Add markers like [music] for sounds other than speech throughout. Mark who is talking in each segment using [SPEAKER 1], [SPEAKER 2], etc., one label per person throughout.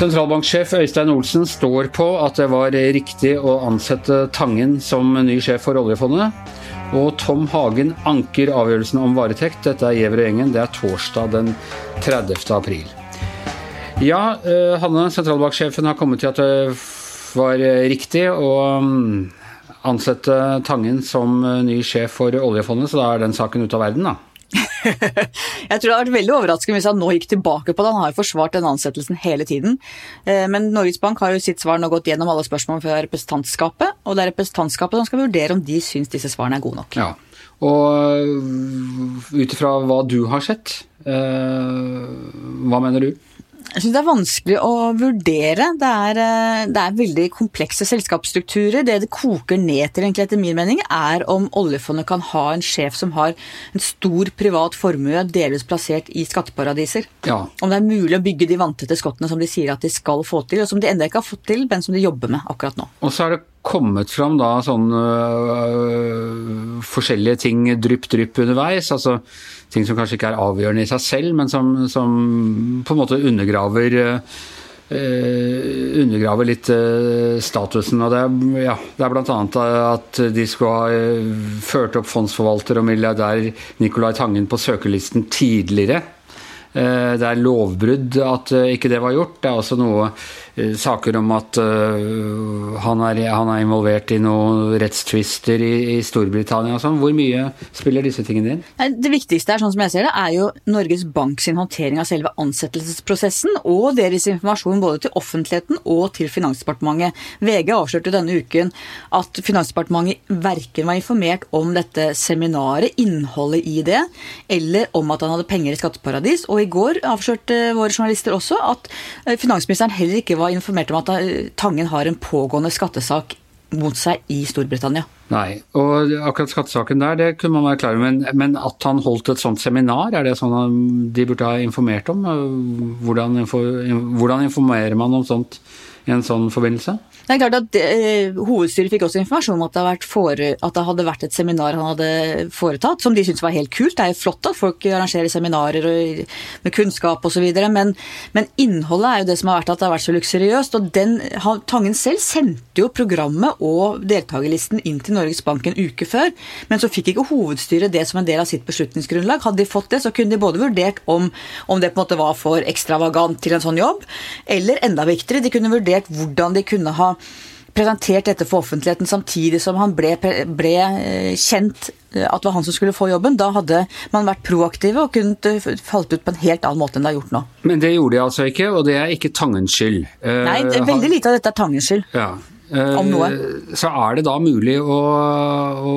[SPEAKER 1] Sentralbanksjef Øystein Olsen står på at det var riktig å ansette Tangen som ny sjef for oljefondet. Og Tom Hagen anker avgjørelsen om varetekt. Dette er Giæver og gjengen. Det er torsdag den 30. april. Ja, eh, Hanne, sentralbanksjefen har kommet til at det var riktig å mm, ansette Tangen som ny sjef for oljefondet, så da er den saken ute av verden, da. [laughs]
[SPEAKER 2] jeg tror det hadde vært veldig overraskende hvis han nå gikk tilbake på det. Han har jo forsvart den ansettelsen hele tiden. Eh, men Norges Bank har jo sitt svar nå gått gjennom alle spørsmål fra representantskapet, og det er representantskapet som skal vurdere om de syns disse svarene er gode nok.
[SPEAKER 1] Ja, og øh, ut ifra hva du har sett, eh, hva mener du?
[SPEAKER 2] Jeg syns det er vanskelig å vurdere. Det er, eh, det er, veldig komplekse selskapsstrukturer. Det det koker ned til, egentlig, etter min mening, er om oljefondet kan ha en sjef som har en stor privat formue delvis plassert i skatteparadiser. Ja. Om det er mulig å bygge de vanntette skottene som de sier at de skal få til, og som de ennå ikke har fått til, men som de jobber med akkurat nå.
[SPEAKER 1] Og så er det kommet fram da sånne øh, forskjellige ting drypp, drypp underveis. altså Ting som kanskje ikke er avgjørende i seg selv, men som, som på en måte undergraver øh, undergraver litt uh, statusen. og Det er, ja, det er bl.a. at de skulle ha ført opp fondsforvalter og milliardær Nicolai Tangen på søkerlisten tidligere. Det er lovbrudd at ikke det var gjort. Det er også noe saker om at uh, han, er, han, er, involvert i noen rettstvister i, i, Storbritannia og sånn. Hvor mye spiller disse tingene inn?
[SPEAKER 2] Det viktigste er, sånn som jeg ser det, er jo Norges Bank sin håndtering av selve ansettelsesprosessen og deres informasjon både til offentligheten og til Finansdepartementet. VG avslørte denne uken at Finansdepartementet verken var informert om dette seminaret, innholdet i det, eller om at han hadde penger i skatteparadis. Og i går avslørte våre journalister også at eh, finansministeren heller ikke var informert om at Tangen har en pågående skattesak mot seg i Storbritannia.
[SPEAKER 1] Nei, og akkurat skattesaken der, det kunne man være klar over. Men, men, at han holdt et sånt seminar, er det sånn de burde ha informert om? Hvordan, hvordan informerer man om sånt i en sånn forbindelse?
[SPEAKER 2] Det er klart at eh, Hovedstyret fikk også informasjon om at det, fore, at det, hadde vært et seminar han hadde foretatt, som de syntes var helt kult. Det er jo flott at folk arrangerer seminarer med kunnskap osv., men, men innholdet er jo det som har vært at det har vært så luksuriøst. og den, Tangen selv sendte jo programmet og deltakerlisten inn til Norges Bank en uke før, men så fikk ikke hovedstyret det som en del av sitt beslutningsgrunnlag. Hadde de fått det, så kunne de både vurdert om, om det på en måte var for ekstravagant til en sånn jobb, eller enda viktigere, de kunne vurdert hvordan de kunne ha presentert dette for offentligheten samtidig som han ble, ble, eh, kjent eh, at det var han som skulle få jobben. Da hadde man vært proaktive og kunnet eh, falt ut på en helt annen måte enn det har gjort nå.
[SPEAKER 1] Men det gjorde de altså ikke, og det er ikke Tangens skyld?
[SPEAKER 2] Nei, veldig lite av dette er Tangens skyld.
[SPEAKER 1] Ja. Om noe. Så er det da mulig å, å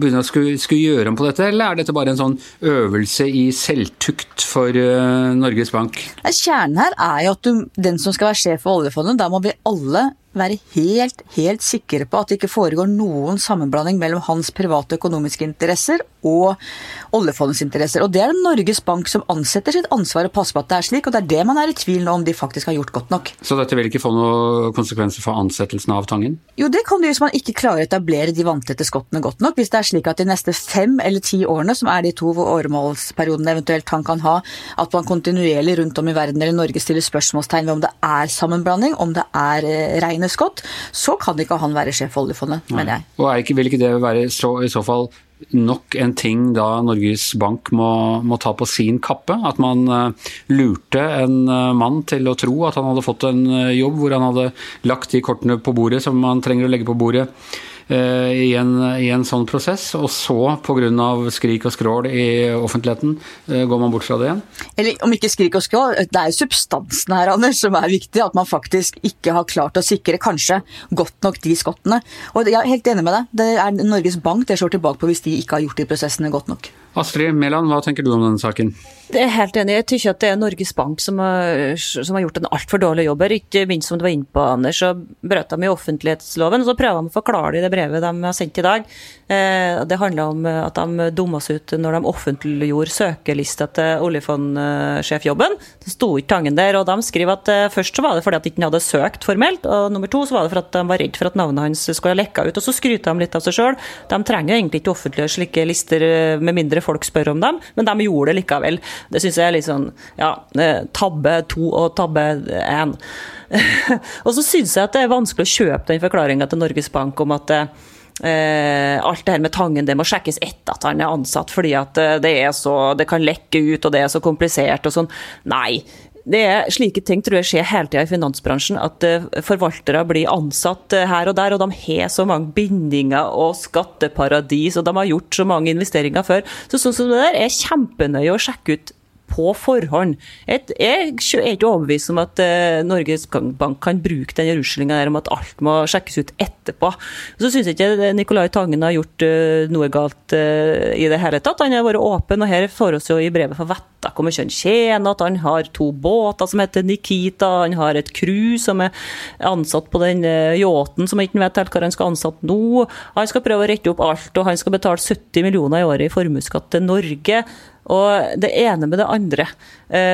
[SPEAKER 1] begynne å skulle, skulle, gjøre om på dette, eller er dette bare en sånn øvelse i selvtukt for uh, Norges Bank?
[SPEAKER 2] Kjernen her er jo at du, den som skal være sjef for oljefondet, da må vi alle være helt, helt sikre på at det ikke foregår noen sammenblanding mellom hans private økonomiske interesser og oljefondets interesser. Og det er det Norges Bank som ansetter sitt ansvar å passe på at det er slik, og det er det man er i tvil om de faktisk har gjort godt nok.
[SPEAKER 1] Så dette vil ikke få noen konsekvenser for ansettelsen av Tangen?
[SPEAKER 2] Jo, det kan det hvis man ikke klarer å etablere de vanntette skottene godt nok. Hvis det er slik at de neste fem eller ti årene, som er de to åremålsperiodene eventuelt han kan ha, at man kontinuerlig rundt om i verden eller Norge stiller spørsmålstegn ved om det er sammenblanding, om det er eh, reine skott, så kan ikke han være sjef for oljefondet, mener jeg.
[SPEAKER 1] Og ikke, vil ikke det være så, i så fall nok en ting da Norges Bank må, må, ta på sin kappe. At man uh, lurte en uh, mann til å tro at han hadde fått en uh, jobb hvor han hadde lagt de kortene på bordet som man trenger å legge på bordet Eh, i en, i en, sånn prosess, og så pga. skrik og skrål i offentligheten eh, går man bort fra det igjen?
[SPEAKER 2] Eller om ikke skrik og skrål, det er jo substansen her Anders, som er viktig. At man faktisk ikke har klart å sikre kanskje godt nok de skottene. Og jeg er helt enig med deg. Det er Norges Bank det slår tilbake på hvis de ikke har gjort de prosessene godt nok.
[SPEAKER 1] Astrid Mæland, hva tenker du om denne saken?
[SPEAKER 3] Jeg er helt enig. Jeg syns at det er Norges Bank som har, som har gjort en altfor dårlig jobb her. Ikke minst som du var inne på, Anders, så brøt de i offentlighetsloven. og Så prøver de å forklare det i det brevet de har sendt i dag. Eh, det handla om at de dumma seg ut når de offentliggjorde søkelista til oljefondsjefjobben. Det sto ikke Tangen der. og De skriver at eh, først så var det fordi at ikke hadde søkt formelt, og nummer to så var det for at de var redd for at navnet hans skulle ha lekka ut. Og så skryter de litt av seg sjøl. De trenger egentlig ikke offentliggjøre slike lister, eh, med mindre folk spør om dem, men de gjorde det likevel. Det syns jeg er litt sånn ja, eh, tabbe to og tabbe én. [laughs] og så syns jeg at det er vanskelig å kjøpe den forklaringa til Norges Bank om at Eh, alt det her med Tangen det må sjekkes etter at han er ansatt, fordi at eh, det, så, det kan lekke ut og det er så komplisert og sånn. Nei, det er slike ting tror jeg skjer hele tida i finansbransjen. At uh, forvaltere blir ansatt her og der, og de har så mange bindinger og skatteparadis, og de har gjort så mange investeringer før. Så sånn som det der er kjempenøye å sjekke ut på forhånd. Jeg, er ikke overbevist om at eh, Norges Bank kan bruke den ruslinga om at alt må sjekkes ut etterpå. Så syns jeg ikke Nicolai Tangen har gjort eh, noe galt eh, i det hele tatt. Han har vært åpen, og her får oss jo i brevet for vetta hvor mye han tjener, at han har to båter som heter Nikita, han har et crew som er ansatt på den yachten som ikke vet helt hva han skal ansatt nå. Han skal prøve å rette opp alt, og han skal betale 70 millioner i året i formuesskatt til Norge. Og det ene med det andre.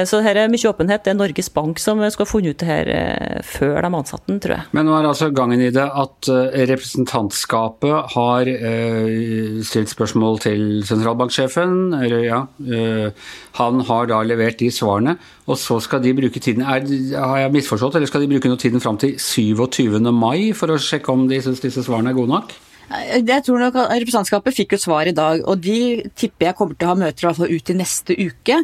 [SPEAKER 3] Så så her er mye åpenhet. Det er Norges Bank som skal ha funnet ut det her eh, før de ansatte den, tror jeg.
[SPEAKER 1] Men nå er altså gangen i det at eh, representantskapet har stilt spørsmål til sentralbanksjefen. Ja, han har da levert de svarene, og så skal de bruke tiden er, Har jeg misforstått, eller skal de bruke noe tiden fram til 27. mai for å sjekke om de syns disse svarene er gode nok?
[SPEAKER 2] Jeg tror nok at Representantskapet fikk jo svar i dag, og de tipper jeg kommer til å ha møter i hvert fall ut i neste uke.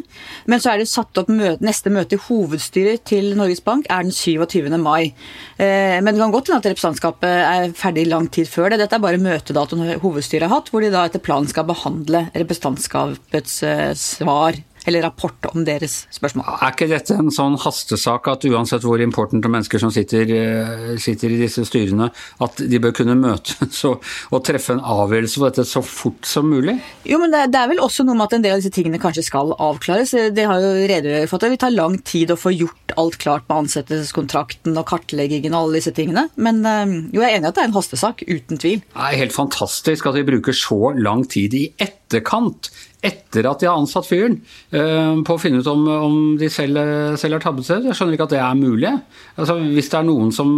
[SPEAKER 2] Men så er det satt opp møte, neste møte i hovedstyret til Norges Bank er den 27. mai. Eh, men det kan godt hende at representantskapet er ferdig lang tid før det. Dette er bare møtedatoen hovedstyret har hatt, hvor de da etter planen skal behandle representantskapets eh, svar eller rapport om deres spørsmål.
[SPEAKER 1] Er ikke dette en sånn hastesak at uansett hvor important mennesker som sitter, eh, sitter, i disse styrene, at de bør kunne møtes og, og, treffe en avgjørelse på dette så fort som mulig?
[SPEAKER 2] Jo, men det, det, er vel også noe med at en del av disse tingene kanskje skal avklares. Det har jo redegjort for at det vil ta lang tid å få gjort alt klart med ansettelseskontrakten og kartleggingen og alle disse tingene. Men eh, jo, jeg er enig i at det er en hastesak, uten tvil.
[SPEAKER 1] Det er helt fantastisk at vi bruker så lang tid i etterkant etter at de har ansatt fyren, eh, på å finne ut om, om de selv, selv har tabbet seg. Jeg skjønner ikke at det er mulig. Altså, hvis det er noen som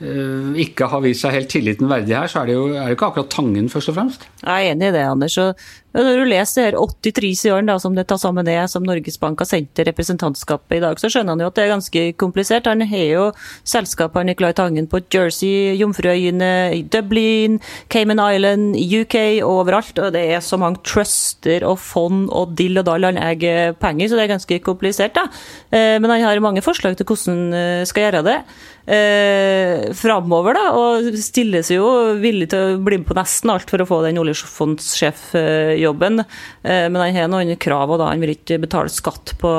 [SPEAKER 1] uh, ikke har vist seg helt tilliten verdig her, så er det jo er det ikke akkurat Tangen, først og fremst.
[SPEAKER 3] Jeg er enig i det, Anders. Og når du leser her 83 sidene som det tar sammen det som Norges Bank har sendt til representantskapet i dag, så skjønner han jo at det er ganske komplisert. Han har jo selskaper Nicolai Tangen på Jersey, Jomfruøyene, Dublin, Cayman Island, UK, overalt. Og det er så mange truster og fond og dill og dall han eier penger, så det er ganske komplisert. da. Eh, men han har mange forslag til hvordan han skal gjøre det eh, framover, da. Og stiller seg jo villig til å bli med på nesten alt for å få den oljefondsjef jobben, eh, men han har noen krav, og da han vil ikke betale skatt på,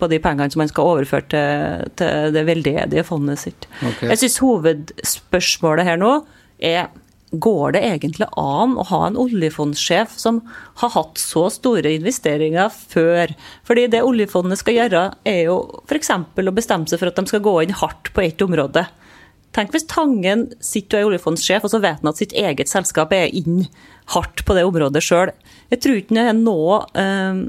[SPEAKER 3] på de pengene som han skal overføre til, til det veldedige fondet sitt. Okay. Jeg syns hovedspørsmålet her nå er Går det egentlig an å ha en oljefondsjef som har hatt så store investeringer før? Fordi det oljefondet skal gjøre, er jo f.eks. å bestemme seg for at de skal gå inn hardt på ett område. Tenk hvis Tangen sitter og er oljefondssjef, og så vet han at sitt eget selskap er inn hardt på det området sjøl. Jeg tror ikke det er noe eh,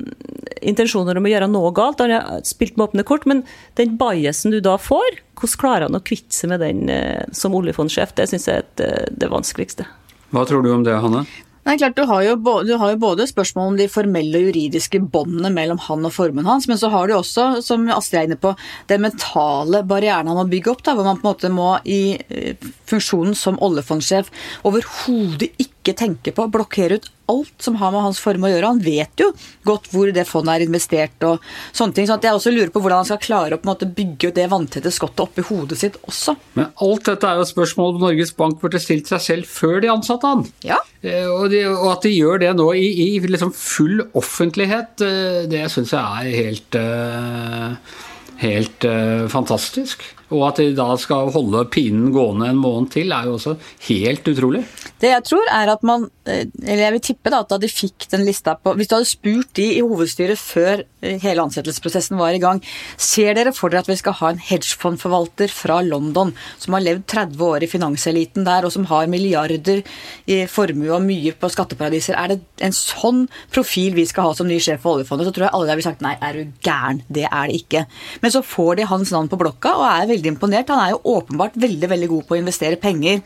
[SPEAKER 3] intensjoner om å gjøre noe galt. Han har spilt med åpne kort, men den biasen du da får, hvordan klarer han å kvitte seg med den eh, som oljefondsjef? Det syns jeg er det, eh, det vanskeligste.
[SPEAKER 1] Hva tror du om det, Hanne?
[SPEAKER 2] Nei, klart, du har, jo både, du har jo både spørsmål om de formelle og juridiske båndene mellom han og formuen hans, men så har du også, som Astrid er inne på, den mentale barrieren han må bygge opp, da, hvor man på en måte må i eh, funksjonen som oljefondsjef overhodet ikke tenke på å blokkere ut alt som har med hans form å gjøre. Han vet jo godt hvor det fondet er investert og sånne ting. Så jeg også lurer på hvordan han skal klare å måte bygge det vanntette skottet oppi hodet sitt også.
[SPEAKER 1] Men alt dette er jo spørsmål Norges Bank burde stilt seg selv før de ansatte han.
[SPEAKER 2] Ja.
[SPEAKER 1] Eh, og, de, og, at de gjør det nå i, i liksom full offentlighet, eh, det syns jeg er helt, eh, helt fantastisk. Og at de da skal holde pinen gående en måned til, er jo også helt utrolig.
[SPEAKER 2] Det jeg tror er at man, eh, eller jeg vil tippe da, at da de fikk den lista på Hvis du hadde spurt de i hovedstyret før eh, hele ansettelsesprosessen var i gang, ser dere for dere at vi skal ha en hedgefondforvalter fra London som har levd 30 år i finanseliten der, og som har milliarder i formue og mye på skatteparadiser, er det en sånn profil vi skal ha som ny sjef for oljefondet, så tror jeg alle der vil sagt nei, er du gæren? Det er det ikke. Men så får de hans navn på blokka og er veldig veldig imponert. Han er jo åpenbart veldig, veldig god på å investere penger.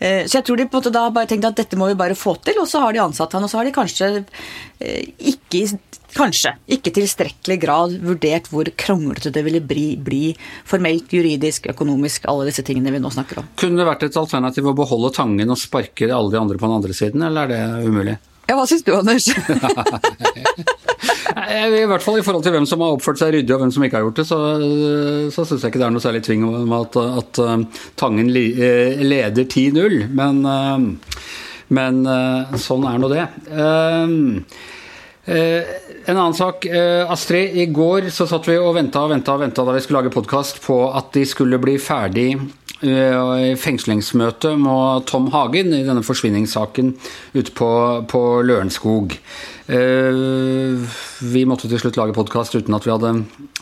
[SPEAKER 2] Eh, så jeg tror de på en måte da bare tenkte at dette må vi bare få til, og så har de ansatt han, og så har de kanskje eh, ikke Kanskje ikke tilstrekkelig grad vurdert hvor kronglete det ville bli, bli formelt, juridisk, økonomisk, alle disse tingene vi nå snakker om.
[SPEAKER 1] Kunne det vært et alternativ å beholde Tangen og sparke alle de andre på den andre siden, eller er det umulig?
[SPEAKER 2] Ja, Hva syns du, Anders? [laughs]
[SPEAKER 1] I hvert fall i forhold til hvem som har oppført seg ryddig og hvem som ikke har gjort det, så, så syns jeg ikke det er noe særlig tving om at, at um, Tangen eh, leder 10-0. Men, men sånn er nå det. En annen sak. Astrid, i går så satt vi og venta og venta da vi skulle lage podkast på at de skulle bli ferdig i fengslingsmøte med Tom Hagen i denne forsvinningssaken ute på, på Lørenskog. Eh, vi måtte til slutt lage podkast uten at vi hadde,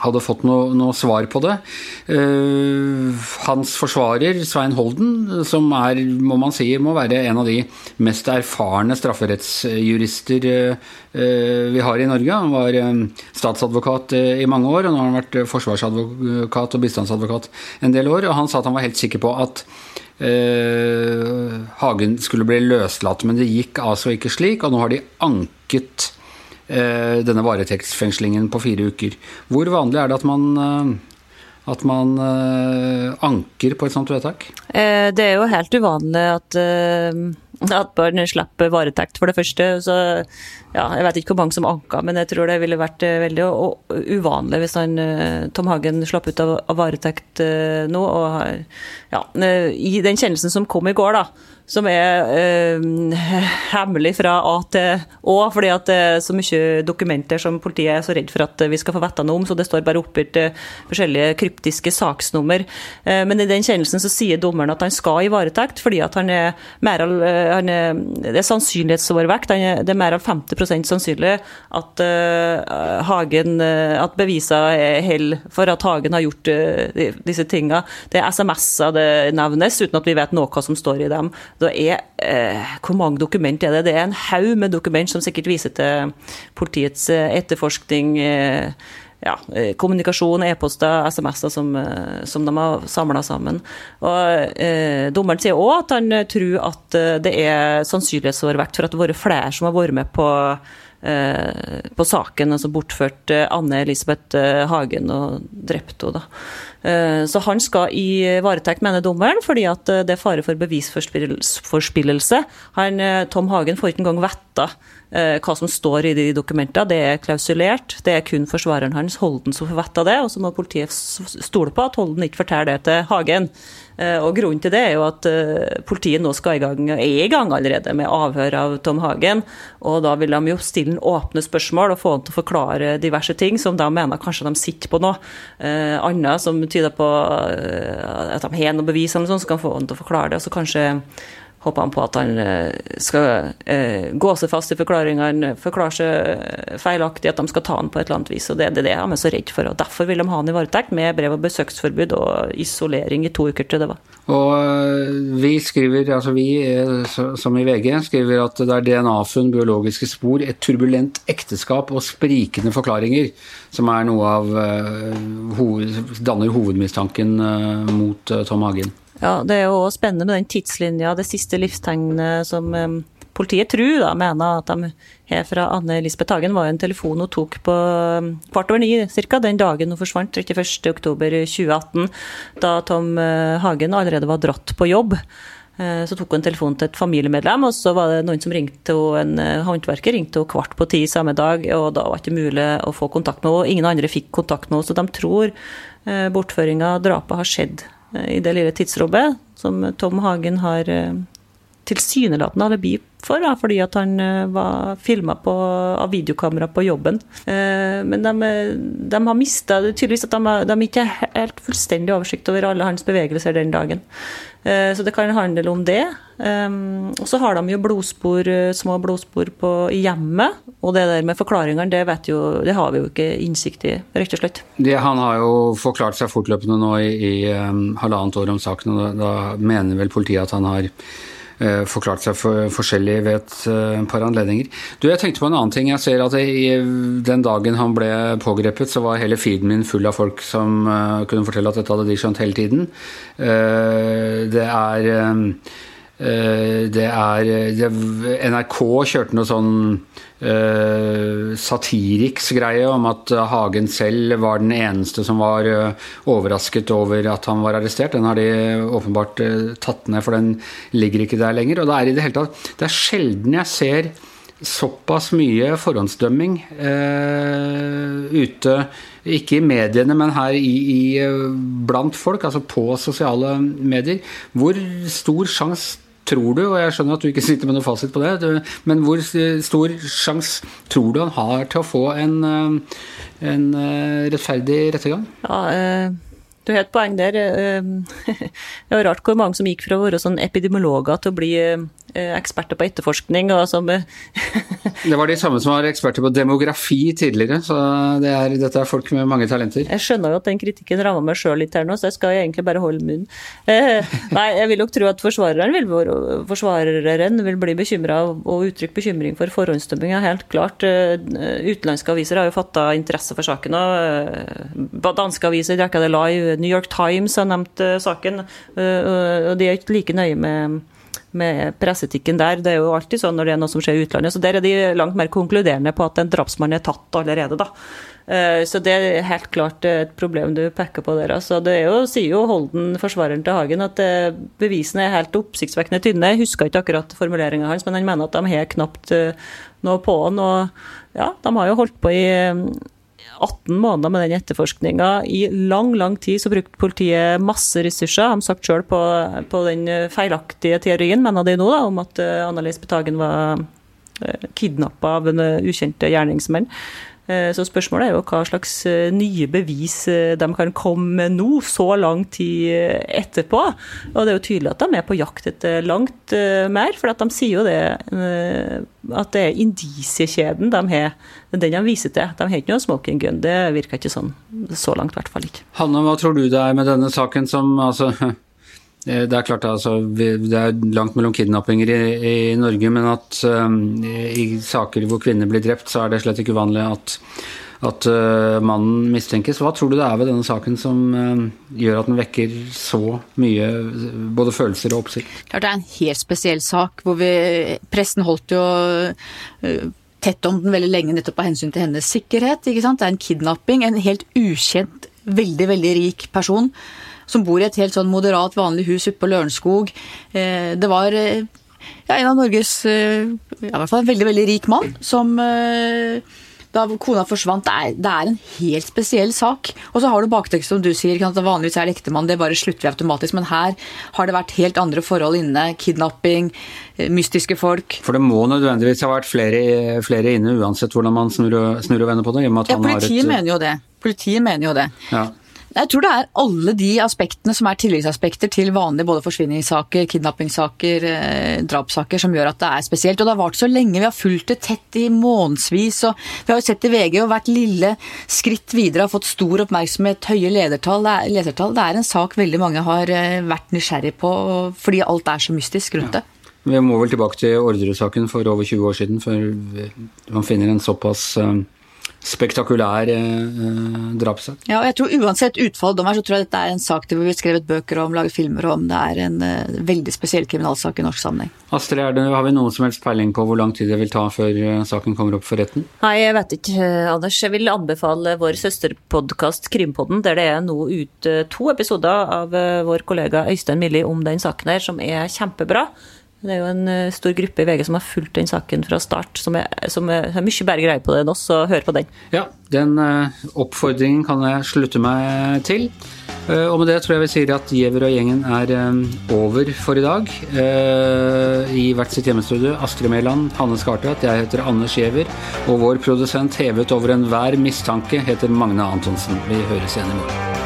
[SPEAKER 1] hadde fått noe, noe, svar på det. Eh, hans forsvarer, Svein Holden, som er, må man si, må være en av de mest erfarne strafferettsjurister eh, vi har i Norge. Han var statsadvokat i mange år, og nå har han vært forsvarsadvokat og bistandsadvokat en del år. Og han sa at han var helt sikker på at Hagen skulle bli løslatt, men det gikk altså ikke slik. Og nå har de anket anket eh, denne varetektsfengslingen på fire uker. Hvor vanlig er det at man eh, at man uh, anker på et sånt vedtak?
[SPEAKER 3] Eh, det er jo helt uvanlig at, at barn slipper varetekt, for det første. Så, ja, jeg vet ikke hvor mange som anka, men jeg tror det ville vært veldig uvanlig hvis han, Tom Hagen slapp ut av varetekt nå. Og, ja, I den kjennelsen som kom i går, da, som er eh, hemmelig fra A til Å, fordi at det er så mye dokumenter som politiet er så redd for at vi skal få vite noe om, så det står bare oppgitt eh, forskjellige kryptiske saksnummer. Eh, men i den kjennelsen så sier dommeren at han skal i varetekt, fordi at han er mer eh, han er, Det er sannsynlighetsovervekt. det er mer enn 50% sannsynlig at uh, Hagen At bevisene holder for at Hagen har gjort disse tingene. Det er SMS-er det nevnes, uten at vi vet noe som står i dem. Det er, eh, hvor mange dokument er det? Det er en haug med dokument som sikkert viser til politiets eh, etterforskning. Eh, ja, eh, kommunikasjon, e-poster, SMS-er som, eh, som, de har samla sammen. Og eh, Dommeren sier òg at han tror at det er sannsynlighetsovervekt for at det har vært flere som har vært med på på saken, altså bortført eh, Anne Elisabeth eh, Hagen og drept henne. Så han skal i varetekt, mener dommeren, fordi at det er fare for bevisforspillelse. Han, Tom Hagen får ikke engang vite hva som står i de dokumentene. Det er klausulert. Det er kun forsvareren hans, Holden, som får vite det. Og så må politiet stole på at Holden ikke forteller det til Hagen. Eh, og Grunnen til det er jo at eh, politiet nå skal i gang, er i gang allerede med avhør av Tom Hagen. og Da vil de jo stille en åpne spørsmål og få han til å forklare diverse ting som de mener kanskje de sitter på nå. Eh, annet som tyder på eh, at de har noe bevis, eller sånn, så kan få han til å forklare det. og så kanskje håper han på at han eh, skal eh, gå seg fast i forklaringene, forklare seg feilaktig, at de skal ta han på et eller annet vis. og Det det han er så redd for. og Derfor vil de ha han i varetekt med brev- og besøksforbud og isolering i to uker til det var.
[SPEAKER 1] Og eh, vi skriver, altså vi som i VG, skriver at det er DNA-funn, biologiske spor, et turbulent ekteskap og sprikende forklaringer som er noe av danner hovedmistanken mot Tom Hagen.
[SPEAKER 3] Ja, Det er jo også spennende med den tidslinja, det siste livstegnet som um, politiet tror da, mener at de har fra Anne Elisabeth Hagen, var en telefon hun tok på kvart over ni cirka, den dagen hun forsvant, 31.10.2018, da Tom uh, Hagen allerede var dratt på jobb. Uh, så tok hun en telefon til et familiemedlem, og så var det noen som ringte henne, en uh, håndverker ringte henne kvart på ti samme dag, og da var det ikke mulig å få kontakt med henne. Ingen andre fikk kontakt med henne, så de tror bortføringa, drapet, har skjedd Eh, i det lille tidsrommet som Tom Hagen har eh, tilsynelatende alibi for, da, fordi at han eh, var filma av videokamera på jobben. Men de, de har mista Tydeligvis at de, de ikke har helt fullstendig oversikt over alle hans bevegelser den dagen. Så det kan handle om det. Og så har de jo blodspor, små blodspor på hjemmet. Og det der med forklaringene, det, det har vi jo ikke innsikt i, rett og slett.
[SPEAKER 1] Det, han har jo forklart seg fortløpende nå i, i um, halvannet år om saken, og da, da mener vel politiet at han har Eh, forklart seg for, forskjellig ved et uh, par anledninger. Du, Jeg tenkte på en annen ting. Jeg ser at i, Den dagen han ble pågrepet, så var hele feeden min full av folk som uh, kunne fortelle at dette hadde de skjønt hele tiden. Det er det er NRK kjørte noe sånn uh, satiriks-greie om at Hagen selv var den eneste som var uh, overrasket over at han var arrestert. Den har de åpenbart tatt ned, for den ligger ikke der lenger. Og det er i det hele tatt Det er sjelden jeg ser såpass mye forhåndsdømming ute ikke i mediene, men her i, i, blant folk, altså på sosiale medier. Hvor stor sjanse tror du, og jeg skjønner at du ikke sitter med noe fasit på det, men hvor stor sjanse tror du han har til å få en, eh, en eh, rettferdig rettergang?
[SPEAKER 3] Ja, eh du har et poeng der. [laughs] Det var rart hvor mange som gikk fra å være sånn epidemiologer til å bli Eh, eksperter på etterforskning. og som... [laughs]
[SPEAKER 1] det var de samme som var eksperter på demografi tidligere, så det er, dette er folk med mange talenter.
[SPEAKER 3] Jeg skjønner jo at den kritikken rammer meg sjøl litt her nå, så jeg skal egentlig bare holde munn. Eh, nei, jeg vil nok tro at forsvareren vil, forsvareren vil bli bekymra og uttrykke bekymring for forhåndsdømminga, helt klart. Eh, utenlandske aviser har jo fatta interesse for saken. og Danske aviser dekka det live, New York Times har nevnt saken, og de er ikke like nøye med med presseetikken der. Det er jo alltid sånn når det er noe som skjer i utlandet. Så der er de langt mer konkluderende på at en drapsmann er tatt allerede, da. Eh, så det er helt klart et problem du peker på der. Altså, det jo, sier jo Holden, forsvareren til Hagen, at eh, bevisene er helt oppsiktsvekkende tynne. Jeg husker ikke akkurat formuleringa hans, men han mener at de har knapt eh, noe på han. Og ja, de har jo holdt på i 18 måneder med den etterforskninga. I lang, lang tid så brukte politiet masse ressurser. De sagt sjøl på, på, den feilaktige teorien, mener de nå, da, om at eh, Annelise Betagen var eh, kidnappa av en eh, ukjente gjerningsmenn. Eh, så spørsmålet er jo hva slags eh, nye bevis eh, de kan komme med nå, så lang tid etterpå. Og det er jo tydelig at de er på jakt etter langt mer, for de sier jo det at det er indisiekjeden de har, den de viser til. De har ikke noe smoking gun. Det virker ikke sånn så langt, i hvert fall ikke.
[SPEAKER 1] Hanne, hva tror du det er med denne saken som altså [laughs] det er klart altså, det er langt mellom kidnappinger i, i Norge, men at um, i saker hvor kvinner blir drept, så er det slett ikke uvanlig at, at uh, mannen mistenkes. Hva tror du det er ved denne saken som uh, gjør at den vekker så mye både følelser og oppsikt?
[SPEAKER 2] Klart det er en helt spesiell sak, hvor vi, pressen holdt jo uh, tett om den veldig lenge nettopp av hensyn til hennes sikkerhet. ikke sant? Det er en kidnapping. En helt ukjent, veldig, veldig rik person som bor i et helt sånn moderat, vanlig hus oppe på Lørenskog. Eh, det var eh, ja, en av Norges eh, ja, i hvert fall en veldig, veldig rik mann som da kona forsvant. Det er, det er, en helt spesiell sak. Og så har du baktekst som du sier, at vanligvis er det ektemann, det bare slutter vi automatisk. Men her har det vært helt andre forhold inne. Kidnapping, mystiske folk.
[SPEAKER 1] For det må nødvendigvis ha vært flere, flere inne, uansett hvordan man snur og, snur og vender på det?
[SPEAKER 2] ja, politiet et... mener jo det. Politiet mener jo det. Ja. Jeg tror det er alle de aspektene som er tilleggsaspekter til vanlige både forsvinningssaker, kidnappingssaker, eh, drapssaker, som gjør at det er spesielt. Og det har vart så lenge. Vi har fulgt det tett i månedsvis. Og vi har jo sett i VG og hvert lille skritt videre har fått stor oppmerksomhet, høye ledertall. Er, lesertall. Det er en sak veldig mange har eh, vært nysgjerrig på fordi alt er så mystisk rundt det. Ja.
[SPEAKER 1] Vi må vel tilbake til Orderud-saken for over 20 år siden, før man finner en såpass eh, spektakulær eh, drapssak.
[SPEAKER 2] Ja, og jeg tror uansett utfall dommer, så tror jeg dette er en sak det blir skrevet bøker om, laget filmer om. Det er en eh, veldig spesiell kriminalsak i norsk sammenheng.
[SPEAKER 1] Astrid, det, har vi noen som helst peiling på hvor lang tid det vil ta før eh, saken kommer opp for retten?
[SPEAKER 3] Nei, jeg vet ikke, Anders. Jeg vil anbefale vår søsterpodkast Krimpodden, der det er nå ute to episoder av eh, vår kollega Øystein Millie om den saken her, som er kjempebra. Det er jo en eh, stor gruppe i VG som har fulgt den saken fra start, som, er, som er, mye bedre greie på det enn oss, så hør på den.
[SPEAKER 1] Ja, den uh, oppfordringen kan jeg slutte meg til. Uh, og med det tror jeg vi sier at Giæver og gjengen er over for i dag. I hvert sitt hjemmestudio Astrid Mæland, Hanne Skartvedt, jeg heter Anders Giæver, og vår produsent hevet over enhver mistanke heter Magne Antonsen. Vi høres igjen i morgen.